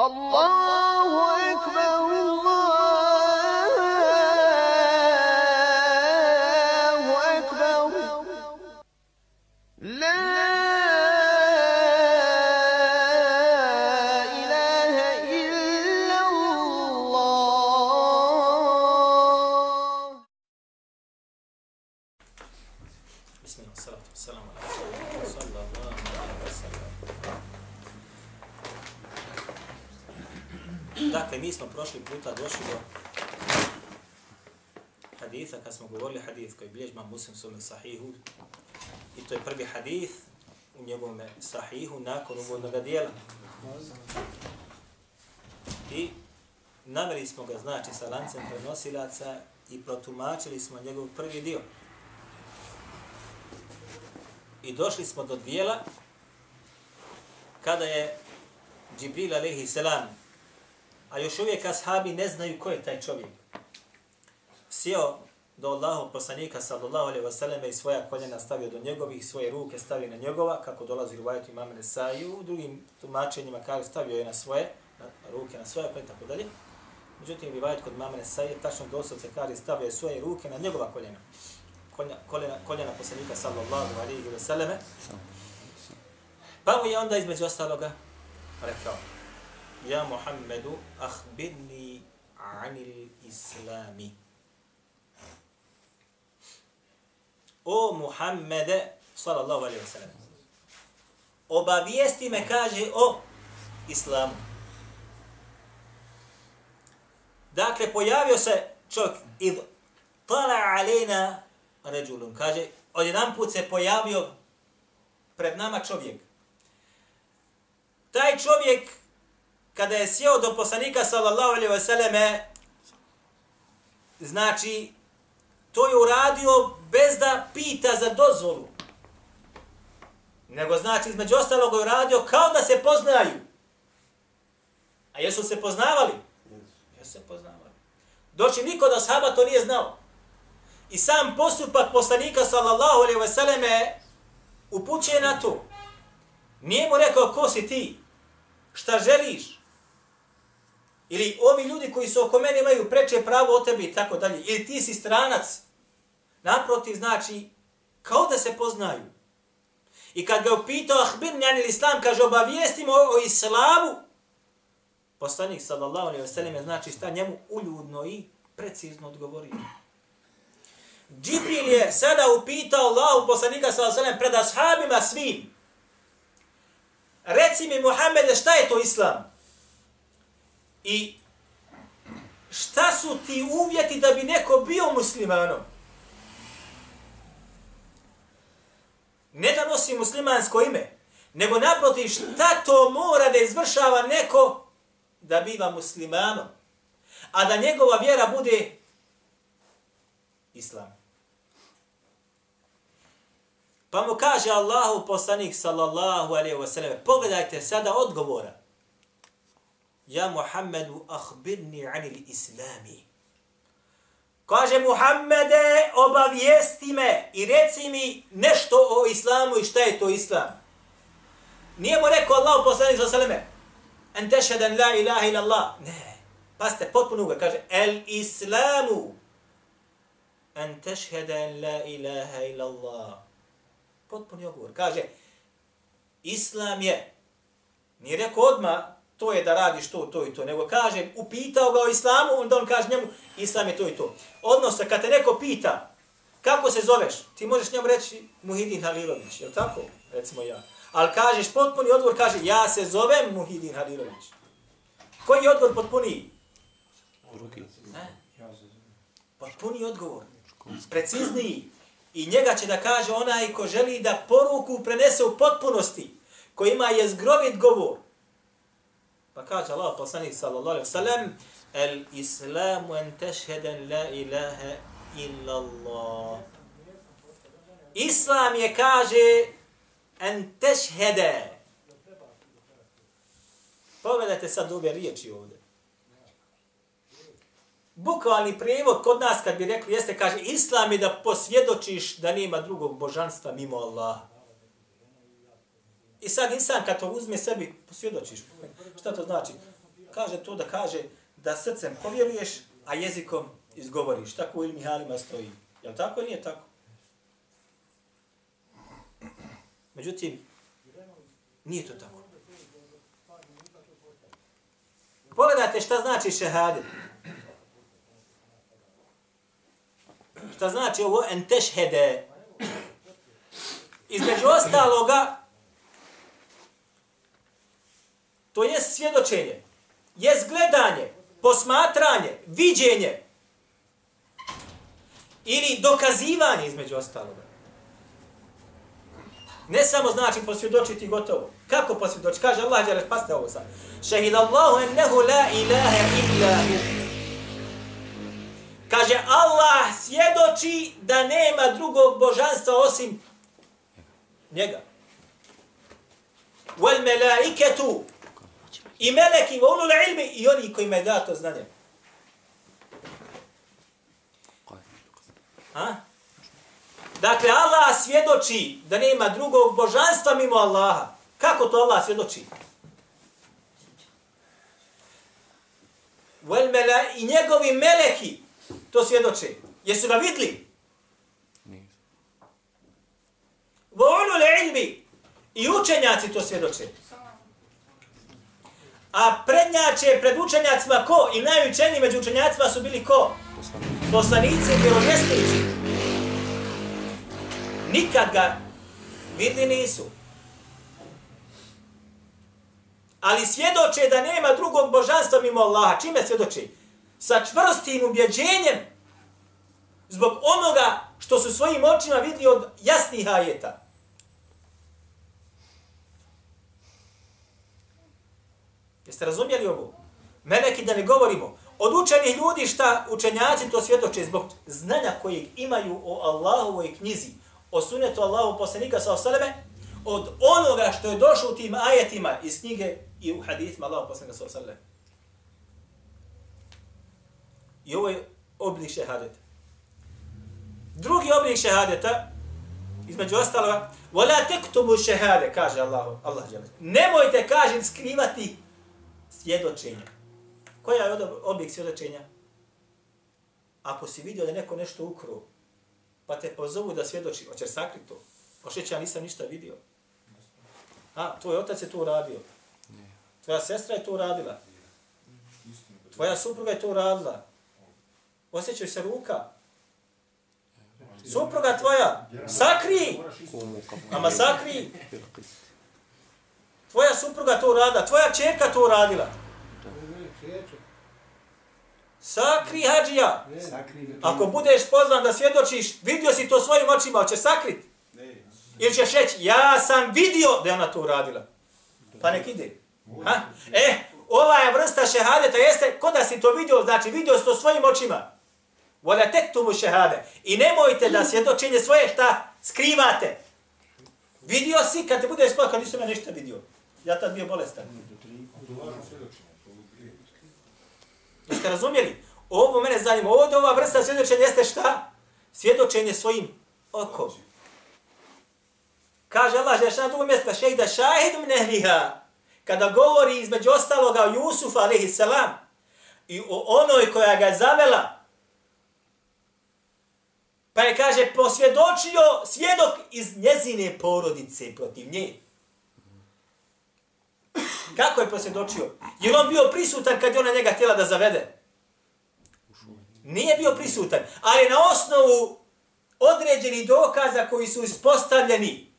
الله svome sahihu, i to je prvi hadith u njegovom sahihu nakon uvodnog dijela. I naveli smo ga, znači, sa lancem prenosilaca i protumačili smo njegov prvi dio. I došli smo do dijela kada je Džibril alaihi selam, a još uvijek ashabi ne znaju ko je taj čovjek, sjeo do Allahu poslanika sallallahu alejhi ve selleme i svoja koljena stavio do njegovih, svoje ruke stavio na njegova, kako dolazi u vajetu imam Nesai, u drugim tumačenjima kaže stavio je na svoje, na ruke na svoje, pa i tako dalje. Međutim, rivajet kod imam Nesaje, tačno doslovce kaže stavio je svoje ruke na njegova koljena koljena, koljena, koljena poslanika sallallahu alaihi ve selleme. Pa mu je onda između ostaloga rekao, Ja Muhammedu, ahbirni anil islami. O Muhammede, sallallahu alaihi wa sallam, obavijesti me, kaže, o islamu. Dakle, pojavio se čovjek, id tala alena ređulun. Kaže, odjedan put se pojavio pred nama čovjek. Taj čovjek, kada je sjeo do poslanika, sallallahu alaihi wasallam, znači, to je uradio bez da pita za dozvolu. Nego znači, između ostalog je uradio kao da se poznaju. A jesu se poznavali? Jesu se poznavali. Doći niko da sahaba to nije znao. I sam postupak poslanika sallallahu alejhi ve selleme upućuje na to. Nije mu rekao ko si ti? Šta želiš? Ili ovi ljudi koji su oko mene imaju preče pravo o tebi i tako dalje. Ili ti si stranac. Naprotiv znači kao da se poznaju. I kad ga upitao ahbir njan islam, kaže obavijestimo o islamu, poslanik sallallahu alejhi ve je znači šta njemu uljudno i precizno odgovorio. Džibril je sada upitao Allahu poslanika sallallahu alejhi ve pred ashabima svim. Reci mi Muhammede šta je to islam? I šta su ti uvjeti da bi neko bio muslimanom? Ne da nosi muslimansko ime, nego naprotiv šta to mora da izvršava neko da biva muslimanom, a da njegova vjera bude islam. Pa mu kaže Allahu poslanik sallallahu alaihi wa sallam, pogledajte sada odgovora. Ja Muhammedu ahbirni anil islami. Kaže Muhammede, obavijesti me i reci mi nešto o islamu i šta je to islam. Nije mu rekao Allah poslanik sallallahu alaihi wa en tešheden la ilaha ila Allah. Ne, paste, potpuno ga kaže, el islamu en tešheden la ilaha ila Allah. Potpuni odgovor. Kaže, islam je, nije rekao odmah, to je da radiš to, to i to, nego kaže, upitao ga o islamu, onda on kaže njemu, islam je to i to. Odnosno, kad te neko pita, kako se zoveš, ti možeš njemu reći Muhidin Halilović, je tako? Recimo ja. Ali kažeš, potpuni odgovor kaže, ja se zovem Muhidin Halilović. Koji je odgovor potpuni? Drugi. Potpuni odgovor. Precizniji. I njega će da kaže onaj ko želi da poruku prenese u potpunosti, ko ima je zgrovit govor. Pa kaže Allah poslanik sallallahu alaihi wasallam, El islamu en tešheden la ilaha illa Allah. Islam je kaže en tešhede. Pogledajte sad ove riječi ovdje. Bukvalni prijevod kod nas kad bi rekli jeste kaže islam je da posvjedočiš da nema drugog božanstva mimo Allaha. I sad insan kad to uzme sebi posvjedočiš. Šta to znači? kaže to da kaže da srcem povjeruješ, a jezikom izgovoriš. Tako u ilmi halima stoji. Jel tako ili nije tako? Međutim, nije to tako. Pogledajte šta znači šehadet. Šta znači ovo entešhede. Između ostaloga, to je svjedočenje, je gledanje, posmatranje, viđenje ili dokazivanje između ostaloga. Ne samo znači posvjedočiti gotovo. Kako posvjedočiti? Kaže Allah, dželle, pasite ovo sad. Šehid Allahu ennehu la ilaha illa hu. Kaže Allah svjedoči da nema drugog božanstva osim njega. Wal melaiketu i meleki, wa ulul ilmi i oni koji me da to znanje. A? Dakle, Allah svjedoči da nema drugog božanstva mimo Allaha. Kako to Allah svjedoči? I njegovi meleki to svjedoče. Jesu ga vidli? Volu le ilmi. I učenjaci to svjedoče. A prednjače pred učenjacima ko? I najučeniji među učenjacima su bili ko? Poslanici i vjerovjesnici. Nikad ga vidli nisu. Ali svjedoče da nema drugog božanstva mimo Allaha. Čime svjedoče? Sa čvrstim ubjeđenjem zbog onoga što su svojim očima vidli od jasnih ajeta. Jeste razumjeli ovo? Meleki da ne govorimo. Od učenih ljudi šta učenjaci to svjedoče zbog znanja kojeg imaju o Allahovoj knjizi, o sunetu Allahu poslanika sa osaleme, od onoga što je došlo u tim ajetima iz knjige i u hadithima Allahu poslanika sa osaleme. I ovo je oblik šehadeta. Drugi oblik šehadeta, između ostaloga, وَلَا تَكْتُمُ šehade, kaže Allah, Allah Nemojte, kaže, skrivati svjedočenja. Koja je oblik svjedočenja? Ako si vidio da neko nešto ukro, pa te pozovu da svjedoči, hoćeš sakriti to? Ošeće, ja nisam ništa vidio. A, tvoj otac je to uradio. Tvoja sestra je to uradila. Tvoja supruga je to uradila. Osjećaj se ruka. Supruga tvoja, sakri! Ama sakri! Tvoja supruga to uradila, tvoja čerka to uradila. Sakri, hađija. Ako budeš pozvan da svjedočiš, vidio si to svojim očima, će sakrit. Ili ćeš reći, ja sam vidio da je ona to uradila. Pa nek ide. Ha? E, ova je vrsta šehadeta, jeste, ko da si to vidio, znači vidio si to svojim očima. Vola tek tu mu šehade. I nemojte da svjedočenje svoje šta skrivate. Vidio si, kad te budeš spod, kad nisi me ništa vidio. Ja tad bio bolestan. Jeste razumjeli? Ovo mene zanima. Ovdje ova vrsta svjedočenja jeste šta? Svjedočenje svojim okom. Kaže Allah, že na drugom mjestu, pa šehida šahid mnehliha, kada govori između ostaloga o Jusufu, alaihi salam, i o onoj koja ga zavela, pa je, kaže, posvjedočio svjedok iz njezine porodice protiv nje. Kako je posvjedočio? Je on bio prisutan kad je ona njega htjela da zavede? Nije bio prisutan, ali na osnovu određenih dokaza koji su ispostavljeni,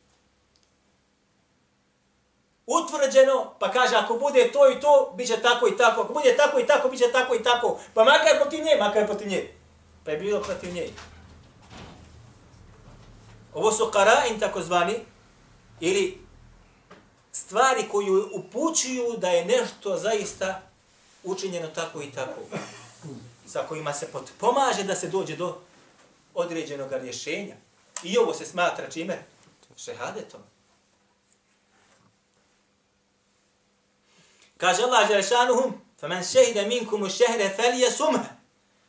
utvrđeno, pa kaže, ako bude to i to, bit će tako i tako, ako bude tako i tako, bit će tako i tako, pa makar protiv nje, makar protiv nje. Pa je bilo protiv nje. Ovo su karain takozvani, ili stvari koji upućuju da je nešto zaista učinjeno tako i tako. Sa kojima se pomaže da se dođe do određenog rješenja. I ovo se smatra čime? Šehadetom. Kaže Allah Đelešanuhum, فَمَنْ شَهِدَ مِنْكُمُ الشَّهْرَ فَلْيَسُمْهَ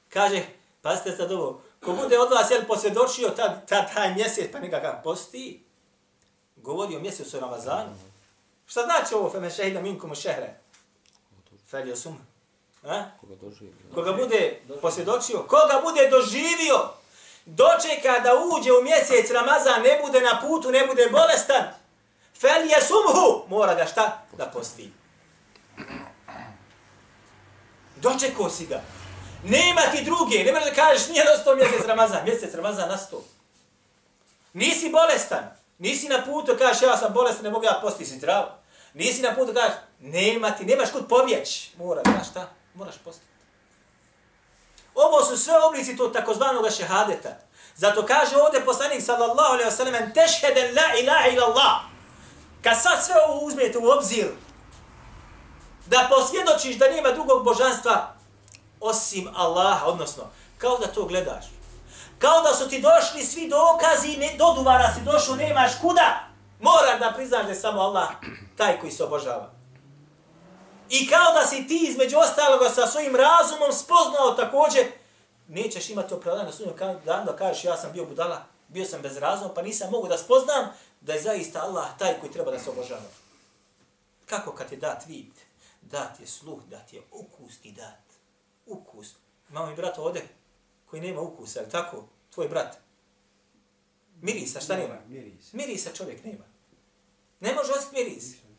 Kaže, pazite sad ovo, ko bude od vas jel, posvjedočio ta, ta, taj mjesec, pa nekakav posti, govori o mjesecu Ramazanu. Šta znači ovo femen šehida minkum šehre? Fe suma. osuma. Koga, koga bude posvjedočio? Koga bude doživio? Dočeka da uđe u mjesec Ramazan, ne bude na putu, ne bude bolestan. fel je sumhu, Mora ga šta? Da posti. Dočekao si ga. Nema ti druge. Ne da kažeš nije nastao mjesec Ramazan. Mjesec Ramazan nastao. Nisi bolestan. Nisi na putu, kažeš ja sam bolestan, ne mogu ja posti si zdravo. Nisi na putu, kažeš nema ti, nemaš kud pobjeć. Mora, znaš šta? Moraš postati. Ovo su sve oblici tog takozvanog šehadeta. Zato kaže ovdje poslanik sallallahu alaihi wa sallam tešheden la ilaha ila Allah. Kad sad sve ovo uzmete u obzir, da posvjedočiš da nema drugog božanstva osim Allaha, odnosno, kao da to gledaš. Kao da su ti došli svi dokazi, ne, do duvara si došao, nemaš kuda. Moraš da priznaš da je samo Allah taj koji se obožava. I kao da si ti između ostaloga sa svojim razumom spoznao također, nećeš imati opravdanje na sunnjem dan da kažeš ja sam bio budala, bio sam bez razuma, pa nisam mogu da spoznam da je zaista Allah taj koji treba da se obožava. Kako kad je dat vid, dat je sluh, dat je ukus ti dat. Ukus. Imamo i brat ovdje koji nema ukusa, je tako? Tvoj brat. Mirisa, šta nema? Miris. Mirisa čovjek nema. Ne može osjetiti miris.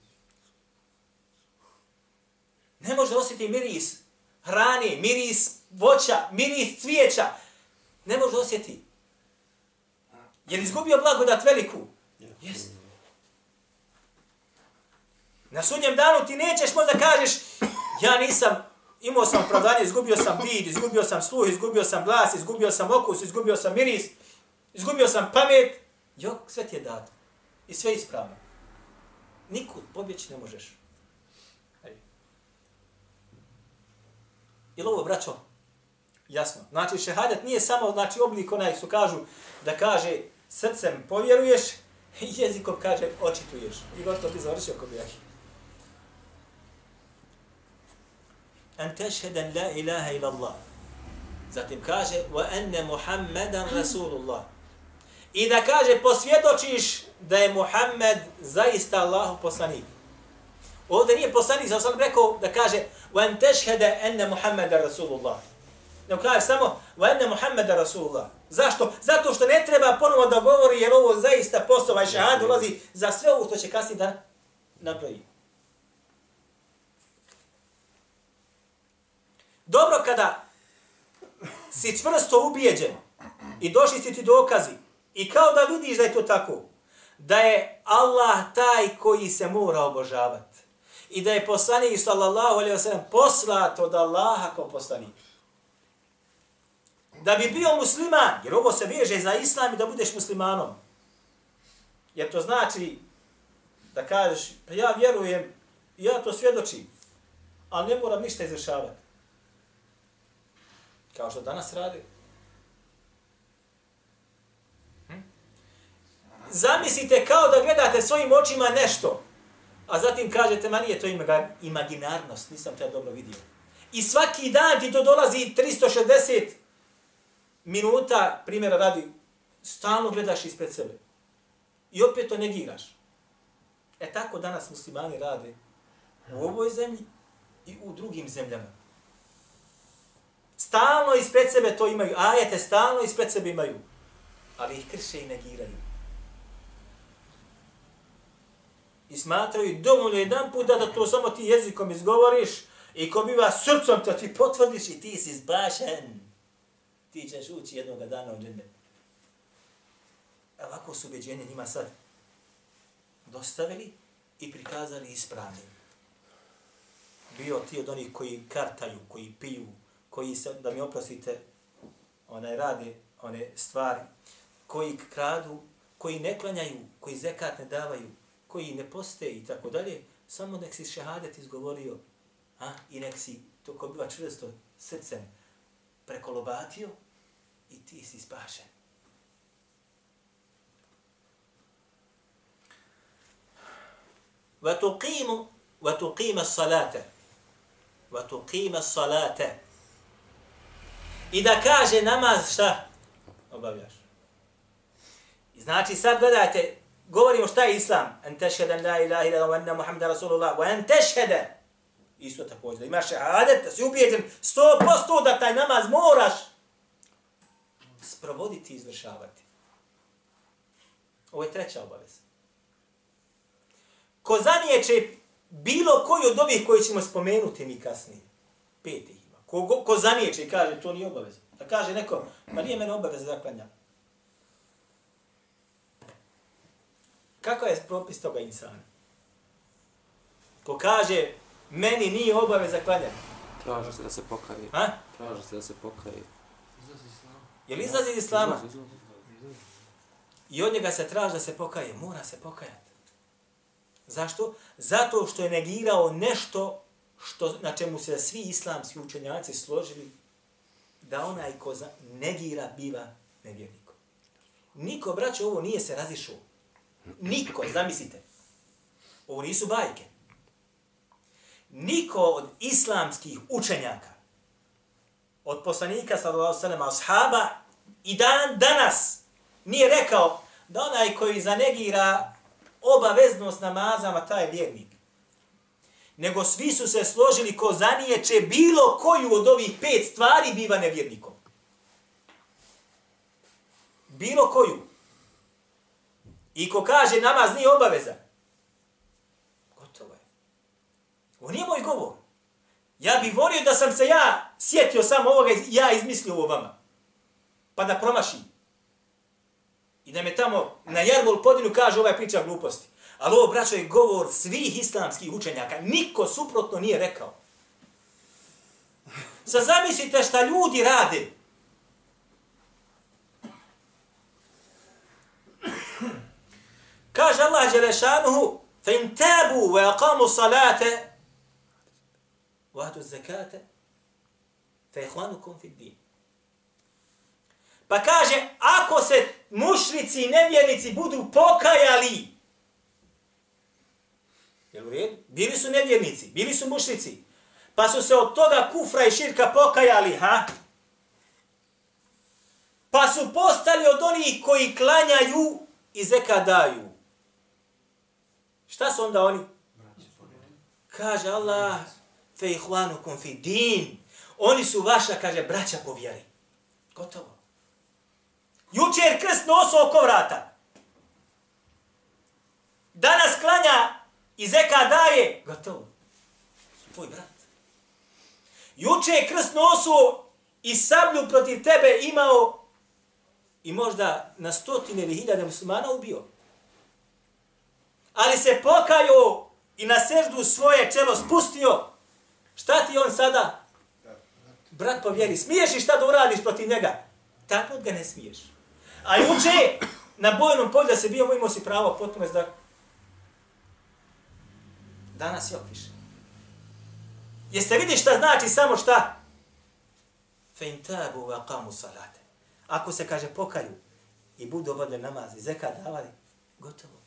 Ne može osjetiti miris hrane, miris voća, miris cvijeća. Ne može osjetiti. Je li izgubio blagodat veliku? Jesi. Na sudnjem danu ti nećeš možda kažeš ja nisam, imao sam opravdanje, izgubio sam vid, izgubio sam sluh, izgubio sam glas, izgubio sam okus, izgubio sam miris, izgubio sam pamet. Jok, sve ti je dato. I sve ispravno. Nikud pobjeći ne možeš. Je ovo, braćo? Jasno. Znači, šehadet nije samo znači, oblik onaj su kažu da kaže srcem povjeruješ i jezikom kaže očituješ. I gotovo ti završio ko bijaki. An tešheden la ilaha ila Allah. Zatim kaže wa enne Muhammedan Rasulullah. I da kaže posvjedočiš da je Muhammed zaista Allahu poslanik. Ovdje nije poslanik, sam sam rekao da kaže وَاَنْ تَشْهَدَ أَنَّ مُحَمَّدَ رَسُولُ اللَّهِ Ne kaže samo وَاَنَّ مُحَمَّدَ رَسُولُ اللَّهِ Zašto? Zato što ne treba ponovo da govori jer ovo zaista posova i šahad ulazi za sve ovo što će kasnije da napravi. Dobro kada si čvrsto ubijeđen i došli si ti dokazi i kao da vidiš da je to tako, da je Allah taj koji se mora obožavati i da je poslanik sallallahu alejhi ve sellem poslat od Allaha kao poslanik. Da bi bio musliman, jer ovo se veže za islam i da budeš muslimanom. Jer to znači da kažeš, pa ja vjerujem, ja to svjedočim, ali ne moram ništa izvršavati. Kao što danas radi. Hm? Zamislite kao da gledate svojim očima nešto, a zatim kažete, ma nije to imaginarnost, nisam te dobro vidio. I svaki dan ti to dolazi 360 minuta, primjera radi, stalno gledaš ispred sebe. I opet to negiraš. E tako danas muslimani rade u ovoj zemlji i u drugim zemljama. Stalno ispred sebe to imaju, ajete stalno ispred sebe imaju, ali ih krše i negiraju. I smatraju dovoljno jedan put da to samo ti jezikom izgovoriš i ko biva srcom to ti potvrdiš i ti si zbašen. Ti ćeš ući jednog dana u džene. Ovako su ubeđenje njima sad dostavili i prikazali ispravnim. Bio ti od onih koji kartaju, koji piju, koji se, da mi oprostite, onaj rade one stvari, koji kradu, koji ne klanjaju, koji zekat ne davaju, koji ne poste i tako dalje, samo nek si šehadet izgovorio a, i nek si to ko biva čvrsto srcem prekolobatio i ti si spašen. وتقيم وتقيم الصلاه وتقيم الصلاه I da kaže namaz šta? Obavljaš. Znači sad gledajte, govorimo šta je islam. En tešhede la ilaha ila wa anna Muhammeda Rasulullah. Wa en tešhede. Isto također. Da imaš šehadet, da si ubijeđen 100% da taj namaz moraš sprovoditi i izvršavati. Ovo je treća obaveza. Ko zanijeće bilo koji od ovih koji ćemo spomenuti mi kasnije, pet ih ima. Ko, ko, ko zanijeće i kaže to nije obaveza. Da kaže neko, pa nije mene obaveza da klanjam. Kako je propis toga insana? Ko kaže, meni nije obaveza klanjati. Traži se da se pokaje. Ha? Traži se da se pokaje. Je li izlazi iz islama? Izlazi, izlazi. I od njega se traži da se pokaje. Mora se pokajati. Zašto? Zato što je negirao nešto što, na čemu se svi islamski učenjaci složili da onaj ko negira biva nevjernikom. Niko, braće, ovo nije se razišao. Niko, zamislite. Ovo nisu bajke. Niko od islamskih učenjaka, od poslanika, sallallahu sallam, ashaba, i dan danas nije rekao da onaj koji zanegira obaveznost namazama, taj vjernik. Nego svi su se složili ko zanijeće bilo koju od ovih pet stvari biva nevjernikom. Bilo koju. I ko kaže namaz nije obaveza. Gotovo je. Ovo nije moj govor. Ja bih volio da sam se ja sjetio samo ovoga i ja izmislio ovo vama. Pa da promašim. I da me tamo na jarmol podinu kaže ovaj priča gluposti. Ali ovo, braćo, je govor svih islamskih učenjaka. Niko suprotno nije rekao. Sad zamislite šta ljudi rade. Kaže Allah Đelešanuhu, fa in tabu wa aqamu salate, wa atu zakate, ihvanukum fi din. Pa kaže, ako se mušnici i nevjernici budu pokajali, jel u redu? Bili su nevjernici, bili su mušnici, pa su se od toga kufra i širka pokajali, ha? Pa su postali od onih koji klanjaju i zeka daju. Šta su onda oni? Kaže Allah, fe ihvanukum fi din. Oni su vaša, kaže, braća po vjeri. Gotovo. Jučer krst nosu oko vrata. Danas klanja i zeka daje. Gotovo. Tvoj brat. Juče je krst nosu i sablju protiv tebe imao i možda na stotine ili hiljade muslimana ubio. Ali se pokajao i na seždu svoje čelo spustio. Šta ti on sada? Brat po vjeri. Smiješ i šta da uradiš protiv njega? Tako ga ne smiješ. A juče, na bojnom polju da se bio, imao si pravo potpuno da danas je opiše. Jeste vidi šta znači samo šta? Feintabu wa qamu salate. Ako se kaže pokaju i budu obavlja namaz i zeka davali, gotovo.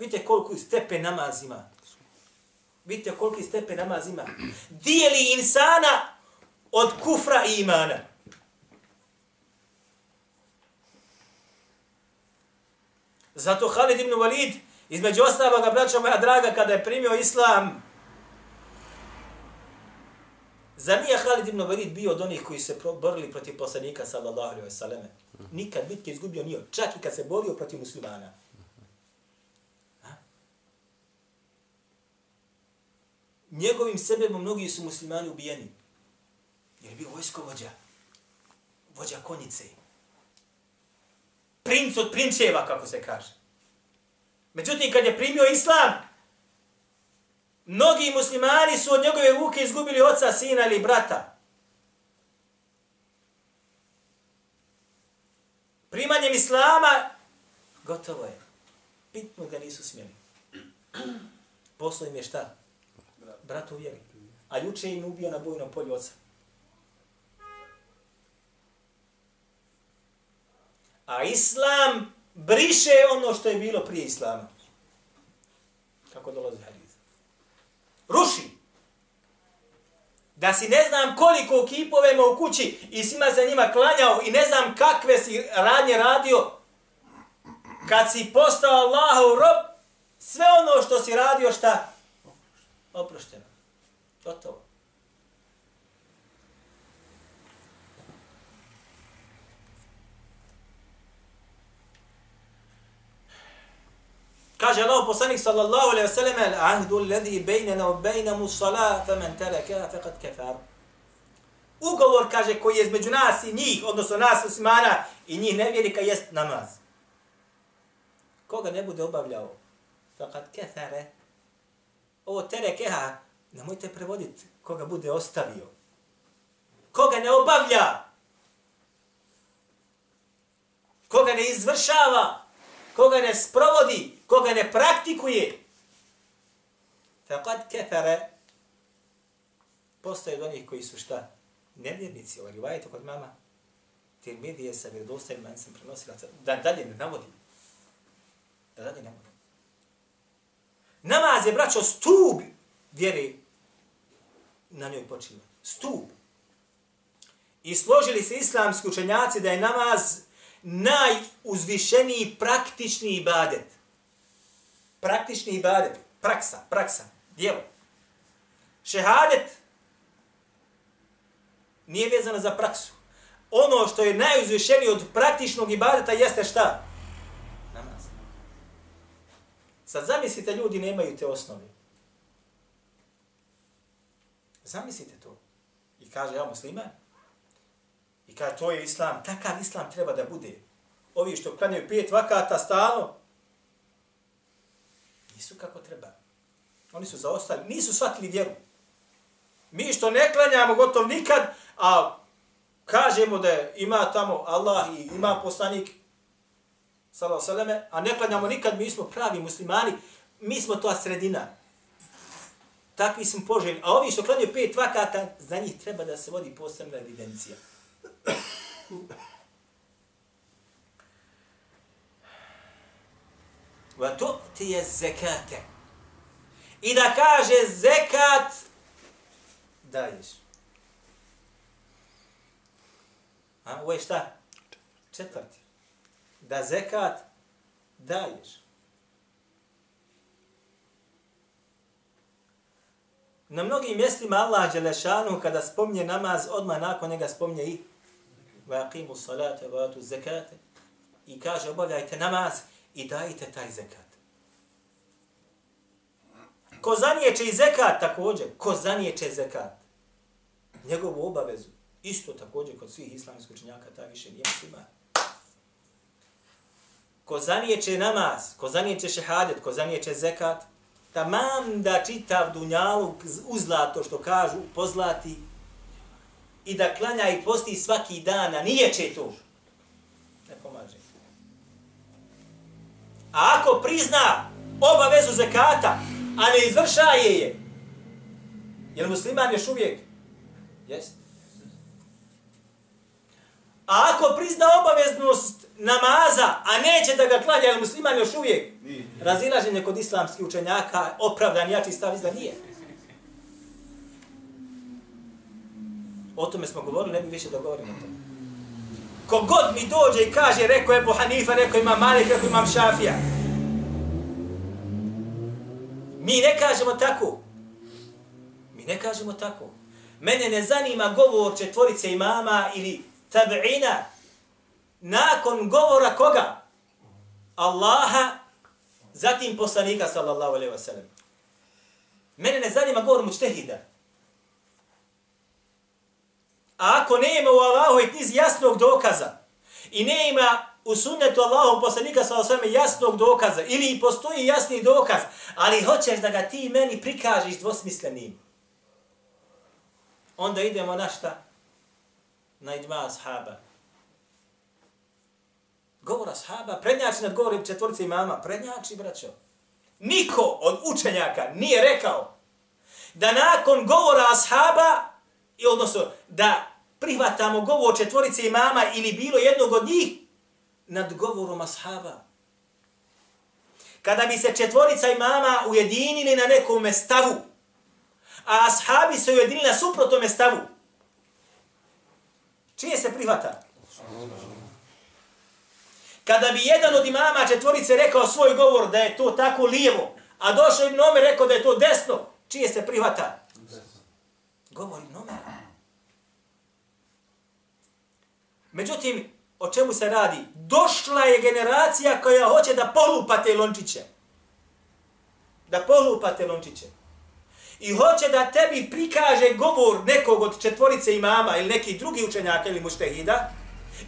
Vidite koliko stepe namaz ima. Vidite koliko stepe namaz ima. Dijeli insana od kufra i imana. Zato Khalid ibn Walid, između ostaloga, braća moja draga, kada je primio islam, Zar nije Khalid ibn Walid bio od onih koji se borili protiv poslanika sallallahu alaihi wa selleme? Nikad bitke izgubio nije, čak i kad se borio protiv muslimana. Njegovim sebebom mnogi su muslimani ubijeni. Jer je bio vojskovođa. Vođa konjice. Princ od prinčeva, kako se kaže. Međutim, kad je primio islam, Mnogi muslimani su od njegove ruke izgubili oca, sina ili brata. Primanjem islama, gotovo je. Pitno ga nisu smjeli. Poslo im je šta? Bratu vjeri. A juče im ubio na bojnom polju oca. A islam briše ono što je bilo prije islama. Kako dolazi hadith. ruši. Da si ne znam koliko kipove ima u kući i svima se njima klanjao i ne znam kakve si radnje radio, kad si postao Allahov rob, sve ono što si radio, šta? Oprošteno. Gotovo. Kaže Allah poslanik sallallahu alaihi wasallam sellem al-ahdu alladhi baynana wa baynahu as-salat faman taraka faqad kafar. Ugovor kaže koji je između nas i njih, odnosno nas muslimana i njih nevjernika jest namaz. Koga ne bude obavljao, faqad kafara. Ovo terekeha, nemojte prevoditi koga bude ostavio. Koga ne obavlja, koga ne izvršava, koga ne sprovodi, koga ne praktikuje, faqad kefere. postoje od onih koji su šta? Nevjernici, ovaj rivajte kod mama, Tirmidije sa vjerodostajima, ja sam prenosila, da dalje ne navodim. Da dalje ne navodim. Namaz je, braćo, stub vjere na njoj počiva. Stub. I složili se islamski učenjaci da je namaz najuzvišeniji praktični ibadet. Praktični ibadet. Praksa, praksa, djelo. Šehadet nije vezano za praksu. Ono što je najuzvišenije od praktičnog ibadeta jeste šta? Namaz. Sad zamislite, ljudi nemaju te osnove. Zamislite to. I kaže, ja musliman. I kaže, to je islam. Takav islam treba da bude. Ovi što klanjaju pet vakata stalno, nisu kako treba. Oni su zaostali, nisu shvatili vjeru. Mi što ne klanjamo gotov nikad, a kažemo da ima tamo Allah i ima poslanik, salame, a ne klanjamo nikad, mi smo pravi muslimani, mi smo to sredina. Takvi smo poželjni. A ovi što klanjaju pet vakata, za njih treba da se vodi posebna evidencija. Va to ti je zekate. I da kaže zekat, daješ. A ovo je šta? Četvrti. Da zekat daješ. Na mnogim mjestima Allah Đelešanu kada spomnje namaz, odmah nakon njega spomnje i vaqimu salate, vatu zekate i kaže obavljajte namaz i dajte taj zekat. Ko zaniječe i zekat također, ko zaniječe zekat, njegovu obavezu, isto također kod svih islamskih učenjaka, ta više nije muslima. Ko zaniječe namaz, ko zaniječe šehadet, ko zaniječe zekat, tamam da čitav dunjalu uzlato što kažu, pozlati i da klanja i posti svaki dan, a nije će to. Ne pomaže. A ako prizna obavezu zekata, a ne izvršaje je, je musliman još uvijek? Jest. A ako prizna obaveznost namaza, a neće da ga klanja, je li musliman još uvijek? Razilaženje kod islamskih učenjaka, opravdan jači stav izda nije. O tome smo govorili, ne bi više da govorimo o tome. Kogod mi dođe i kaže, rekao je Ebu Hanifa, rekao ima Malik, rekao imam Šafija. Mi ne kažemo tako. Mi ne kažemo tako. Mene ne zanima govor četvorice imama ili tab'ina. Nakon govora koga? Allaha, zatim poslanika sallallahu alaihi wasallam. Mene ne zanima govor mučtehida. A ako nema u Allahu i knjizi jasnog dokaza i nema u sunnetu Allahom poslanika sa osvame jasnog dokaza ili postoji jasni dokaz, ali hoćeš da ga ti meni prikažiš dvosmislenim, onda idemo na šta? Na idma ashaba govora sahaba, prednjači nad govorim četvorice imama, prednjači, braćo. Niko od učenjaka nije rekao da nakon govora ashaba, i odnosno da prihvatamo govor četvorice imama ili bilo jednog od njih nad govorom ashaba. Kada bi se četvorica imama ujedinili na nekom stavu, a ashabi se ujedinili na suprotnom stavu, čije se prihvata? Kada bi jedan od imama četvorice rekao svoj govor da je to tako lijevo, a došao Ibn Omer rekao da je to desno, čije se prihvata? Govor Ibn Omer. Međutim, o čemu se radi? Došla je generacija koja hoće da polupa te lončiće. Da polupa te lončiće. I hoće da tebi prikaže govor nekog od četvorice imama ili nekih drugih učenjaka ili muštehida,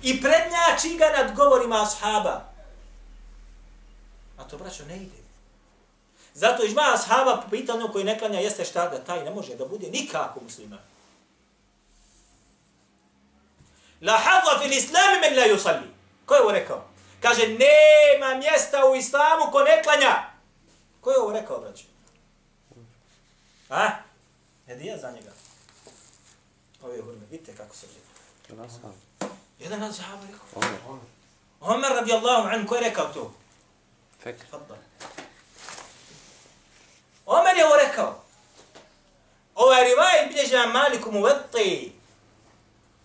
i prednjači ga nad govorima ashaba. A to, braćo, ne ide. Zato ižma ashaba po pitanju koji ne klanja jeste šta da taj ne može da bude nikako musliman. La hadza fil islami men la yusalli. Ko je ovo rekao? Kaže, nema mjesta u islamu ko ne klanja. Ko je ovo rekao, braćo? A? Hedija za njega. Ove hurme, vidite kako se gleda. Jedan od sahaba rekao. Omer. Omer radijallahu anhu, ko je rekao to? Fekr. Fadda. Omer je ovo rekao. Ovaj rivaj bilježi nam Maliku Muvetti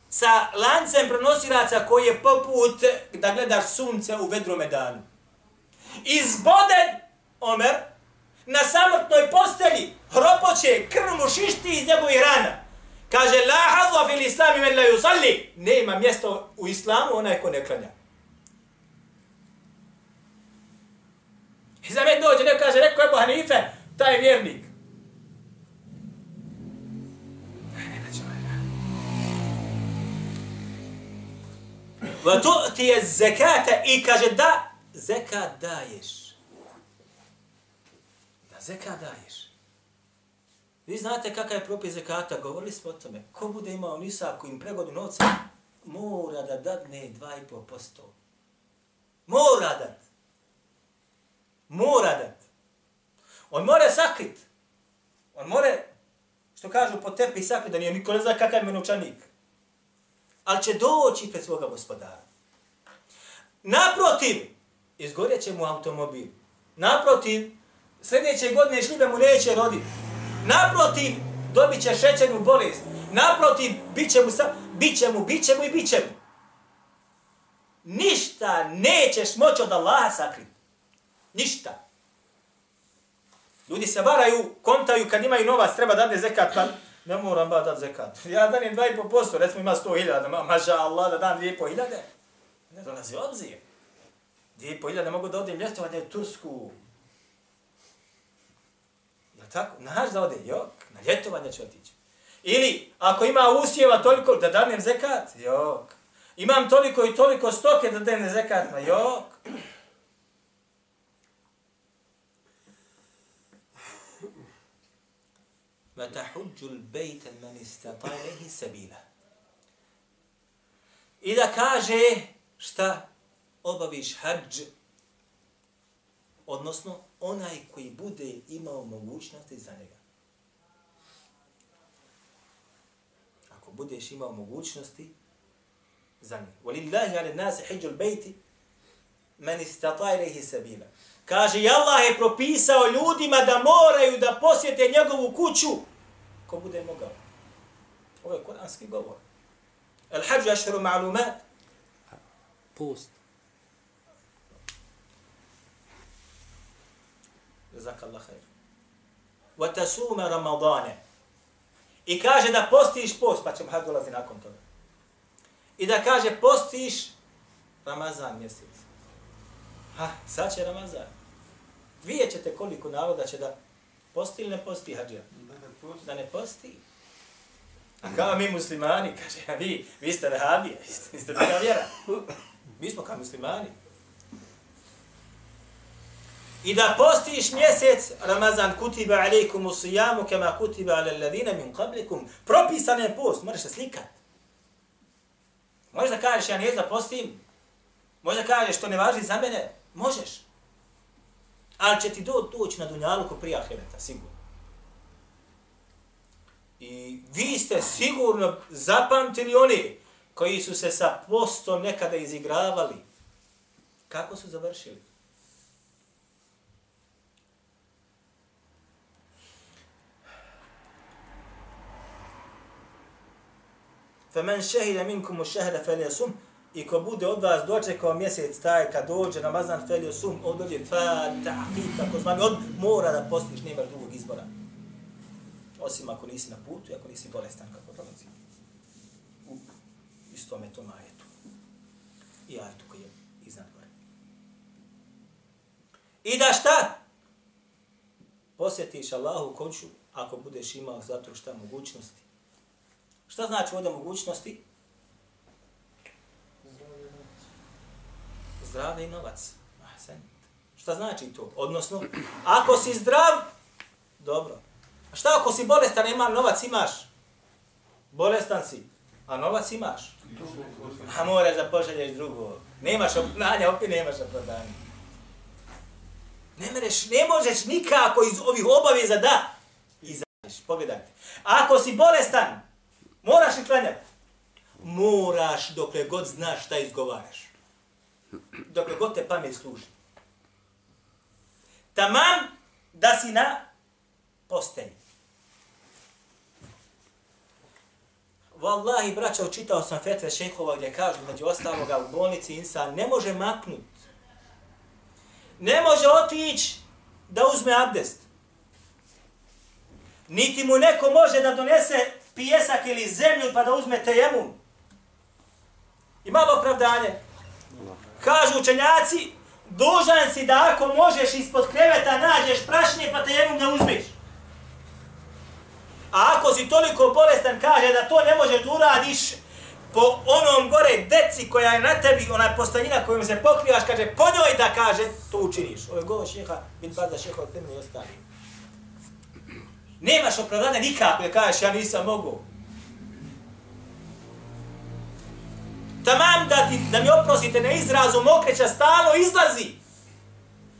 sa lancem prenosilaca koji je poput da gledaš sunce u vedrome danu. Izboden Omer na samrtnoj postelji hropoće, krv mu šišti iz njegovih rana. Kaže, la hadza fil islami men la yusalli. Nema mjesto u islamu onaj ko ne klanja. I za mene dođe, neko kaže, rekao je Hanife, taj je vjernik. Va tu ti je zekata i kaže da zekat daješ. Da zekat daješ. Vi znate kakav je propis zekata, govorili smo o tome. Ko bude imao nisa koji im pregodi novca, mora da dadne 2,5%. Mora dat. Mora dat. On mora sakrit. On mora, što kažu, po tepi sakrit, da nije niko ne zna kakav je novčanik. Ali će doći pred svoga gospodara. Naprotiv, izgorjet će mu automobil. Naprotiv, sljedeće godine šljive mu neće roditi. Naprotiv, dobit će šećernu bolest. Naprotiv, bit će mu, sa, bit će mu, bit će mu i bit će mu. Ništa nećeš moći od Allaha sakriti. Ništa. Ljudi se varaju, kontaju kad imaju novac, treba dati zekat, pa ne moram ba dat zekat. Ja danim 2,5%, recimo ima 100.000, ma, maža Allah da dam 2,5.000. Ne dolazi obzir. 2,5.000 mogu da odim ljetovanje u Tursku Ja tako? Naš da ode, jok, na ljetovanje će otići. Ili, ako ima usjeva toliko, da danem zekat, jok. Imam toliko i toliko stoke da danem zekat, ma jok. وتحج البيت من استطاع إليه سبيلا I da kaže šta obaviš hađ, odnosno onaj koji bude imao mogućnosti za njega. Ako budeš imao mogućnosti za njega. Walillahi ala nasi hijjul bejti man istata ilaihi sabila. Kaže, i Allah je propisao ljudima da moraju da posjete njegovu kuću ko bude mogao. Ovo je kuranski govor. El hađu ašru ma'lumat. Post. Jezak Allah khair. Wa tasuma ramadane. I kaže da postiš post, pa ćemo dolazi nakon toga. I da kaže postiš Ramazan mjesec. Ha, sad će Ramazan. Vidjet ćete koliko naroda će da posti ili ne posti hađija. Da ne posti. A kao mi muslimani, kaže, a vi, vi ste vehabije, vi ste druga vjera. Mi smo kao muslimani. I da postiš mjesec Ramazan kutiba alejkum usijamu kema kutiba ala alladhina min qablikum. Propisan je post, moraš se slikat. Možeš da kažeš ja ne da postim? Možeš da kažeš što ne važi za mene? Možeš. Ali će ti do, doći na dunjalu ko prije ahireta, sigurno. I vi ste sigurno zapamtili oni koji su se sa postom nekada izigravali. Kako su završili? فَمَنْ شَهِدَ مِنْكُمُ الشَّهْرَ فَلْيَسُمْ I ko bude od vas dočekao mjesec taj kad dođe Ramazan felio sum, on dođe fa ta'qid, tako zvani, on mora da postiš, nema drugog izbora. Osim ako nisi na putu i ako nisi bolestan kako dolazi. U istome to majetu. i ajtu koji je iznad gore. I da šta? Posjetiš Allahu kuću ako budeš imao zato šta mogućnosti. Šta znači ovdje mogućnosti? Zdravlje i novac. Ahsen. Šta znači to? Odnosno, ako si zdrav, dobro. A šta ako si bolestan, ima novac, imaš? Bolestan si, a novac imaš. A moraš da poželješ drugo. Nemaš opnanja, opet nemaš opravdanja. Ne, mereš, ne možeš nikako iz ovih obaveza da izađeš. Pogledajte. Ako si bolestan, moraš li klanjati? Moraš dokle god znaš šta izgovaraš. Dokle god te pamet služi. Tamam da si na postelji. Wallahi, braća, učitao sam fetve šehova gdje kažu, među ostaloga u bolnici insan ne može maknut. Ne može otići da uzme abdest. Niti mu neko može da donese pijesak ili zemlju pa da uzme tejemum. I malo opravdanje. Kažu učenjaci, dužan si da ako možeš ispod kreveta nađeš prašnje pa tejemum da uzmeš. A ako si toliko bolestan, kaže da to ne možeš da uradiš po onom gore deci koja je na tebi, ona postanjina kojom se pokrivaš, kaže, po njoj da kaže, to učiniš. Ovo je govor šeha, bin baza šeha od temne i ostali. Nemaš opravdanja nikako da kažeš, ja nisam mogu. Tamam da, ti, da mi oprosite na izrazu mokreća stalo izlazi.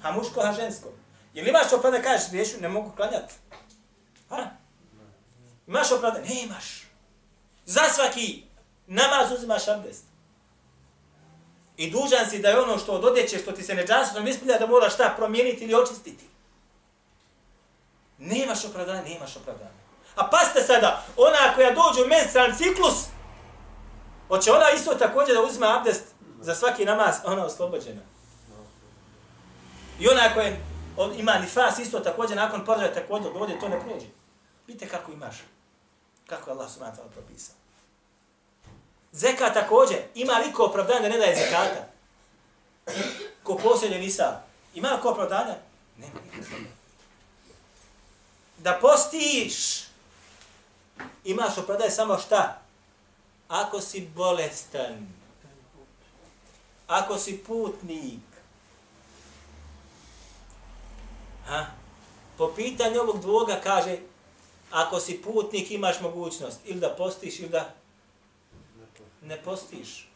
A muško, a žensko. Jel imaš opravdanja da kažeš, riješu, ne mogu klanjati? Ha? Imaš opravdanje? Ne imaš. Za svaki namaz uzimaš abdest. I dužan si da je ono što od odjeće, što ti se neđasno ispilja, da moraš šta promijeniti ili očistiti. Nemaš opravdanja, nemaš opravdanja. A pasta sada, ona koja dođe u menstrualni ciklus, hoće ona isto također da uzme abdest za svaki namaz, ona je oslobođena. I ona koja ima nifas isto također nakon porođaja također dođe, to ne prođe. Vidite kako imaš. Kako je Allah subhanahu wa ta'ala propisao. Zeka također, ima li ko opravdanje da ne daje zekata? Ko posljednje nisa? Ima li ko opravdanja? Nema nikakve. Da postiš, imaš opravdaj samo šta? Ako si bolestan, ako si putnik, ha? po pitanju ovog dvoga kaže, ako si putnik imaš mogućnost ili da postiš ili da ne postiš.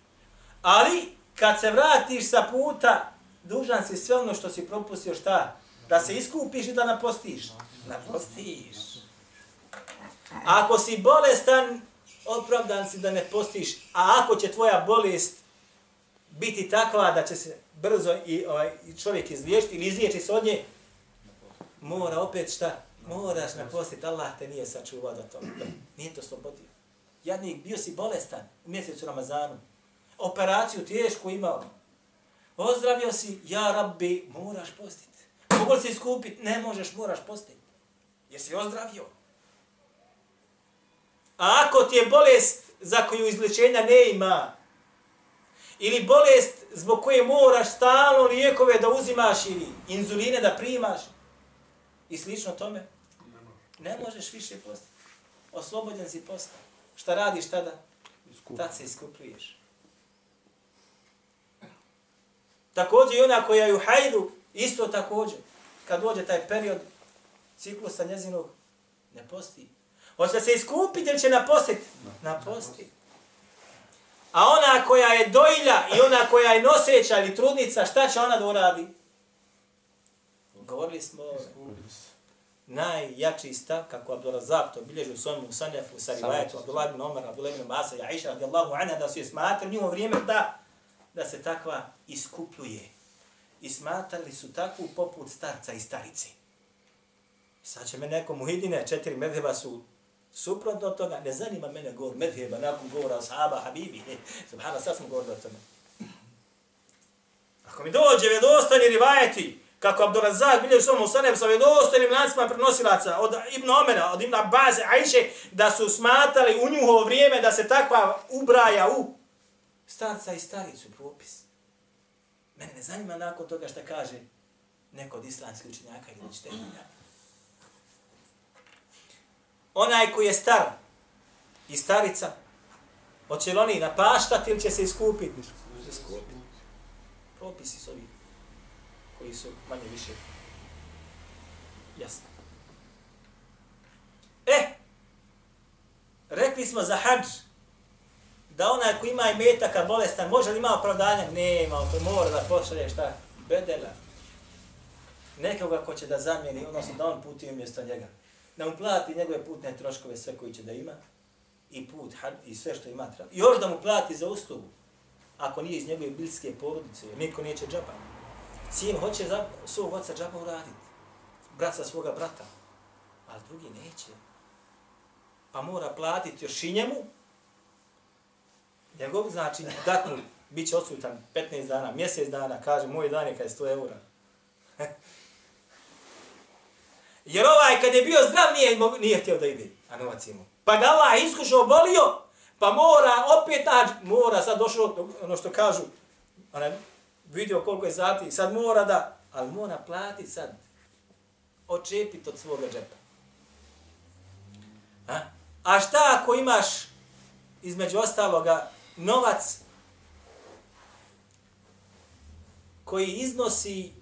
Ali kad se vratiš sa puta, dužan si sve ono što si propustio šta? Da se iskupiš i da napostiš. Napostiš. Ako si bolestan, opravdan si da ne postiš. A ako će tvoja bolest biti takva da će se brzo i ovaj, čovjek izliječiti ili izliječi se od nje, mora opet šta? Moraš napostiti, Allah te nije sačuvao do toga. Nije to slobodio. Jadnik, bio si bolestan u mjesecu Ramazanu. Operaciju tešku imao. Ozdravio si, ja rabbi, moraš postiti. Mogu li si skupiti? Ne možeš, moraš postiti. Jesi ozdravio? A ako ti je bolest za koju izlečenja ne ima, ili bolest zbog koje moraš stalno lijekove da uzimaš ili inzuline da primaš, i slično tome, ne možeš više postati. Oslobođen si postati. Šta radiš tada? Tad se iskupljuješ. Također i ona koja je u hajdu, isto također. Kad dođe taj period ciklusa njezinog, ne posti. Hoće se iskupiti ili će napostiti? Naposti. A ona koja je dojlja i ona koja je noseća ili trudnica, šta će ona da uradi? Govorili smo najjači stav, kako Abdurazak to bilježi u svojom Musanefu, sa rivajetu Abdullah ibn Omar, Abdullah ibn Masa i Aisha, radijallahu anha, da su je smatrali njimo vrijeme da, da se takva iskupljuje. I smatrali su takvu poput starca i starice. Sad će me neko muhidine, četiri medheba su suprotno od toga, ne zanima mene govor medheba, nakon govora ashaba, habibi, subhana, sad smo govorili o tome. Ako mi dođe vedostani rivajeti, kako Abdurazak bilje u svom usanem sa vjedostojnim lancima prenosilaca od Ibn Omena, od Ibn Abbas, Ajše, da su smatali u njuhovo vrijeme da se takva ubraja u Starca i staricu propis. Mene ne zanima nakon toga šta kaže neko od islamskih učenjaka ili učitelja. Onaj koji je star i starica, hoće li oni napaštati ili će se iskupiti? Će se iskupiti. Propisi su ovi koji su manje više jasni. E, rekli smo za hađ, da onaj ko ima imetaka bolestan, može li ima opravdanja? Nema, to mora da pošalje šta? Bedela. Nekoga ko će da zamijeni, odnosno da on puti umjesto njega. Da mu plati njegove putne troškove, sve koji će da ima, i put, had, i sve što ima treba. I još da mu plati za uslugu, ako nije iz njegove bilske porodice, jer niko neće džaba. Sin hoće za svog oca džaba uraditi, brat sa svoga brata, ali drugi neće. Pa mora platiti još i njemu, njegov, znači, datnu, bit će odsutan 15 dana, mjesec dana, kaže, moj dan je kada je 100 eura. Jer ovaj, kad je bio zdrav, nije, nije htio da ide, a novac imao. Pa ga Allah iskušao, bolio, pa mora opet naći, mora, sad došlo ono što kažu, onaj, vidio koliko je zati, sad mora da, ali mora plati sad, očepiti od svoga džepa. A? A šta ako imaš, između ostaloga, novac koji iznosi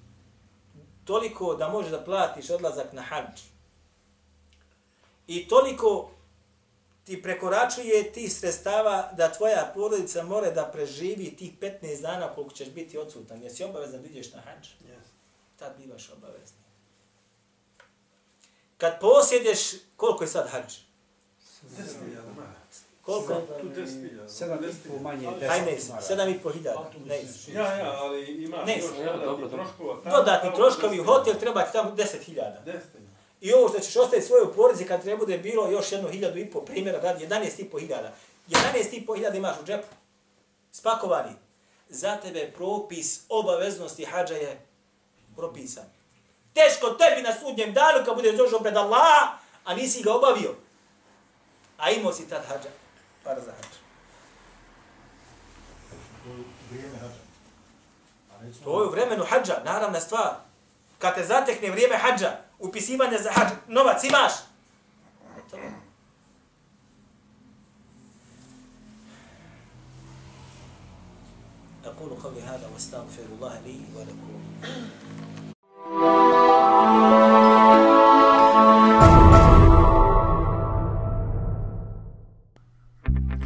toliko da možeš da platiš odlazak na hađ i toliko ti prekoračuje ti sredstava da tvoja porodica mora da preživi tih 15 dana koliko ćeš biti odsutan. Jesi obavezan da ideš na hađ? Yes. Tad bivaš obavezni. Kad posjedeš, koliko je sad hađ? Koliko? Tu. Sedam i Deset pol hiljada. manje, Hajde, sedam i po hiljada. Ne. Ja, ja, ali imaš Ne, još ja, dodatnih dobro, troškova. Tamo- Dodatni tamo troškovi, deset hotel treba ti tamo 10 hiljada. Deset hiljada. I ovo što ćeš ostaviti svoju porodici kad ne bude bilo još jednu hiljadu i po primjera, radi 11 i po hiljada. 11 i po hiljada imaš u džepu. Spakovani. Za tebe propis obaveznosti hađa je propisan. Teško tebi na sudnjem danu kad budeš došao pred Allah, a nisi ga obavio. A imao si tad hađa Par za hađa. vrijeme hađa. A recimo, To je u vremenu hađa, naravna stvar. Kad te zatekne vrijeme hađa, upisivanje za hađ, novac imaš. To je. أقول قولي هذا واستغفر الله لي ولكم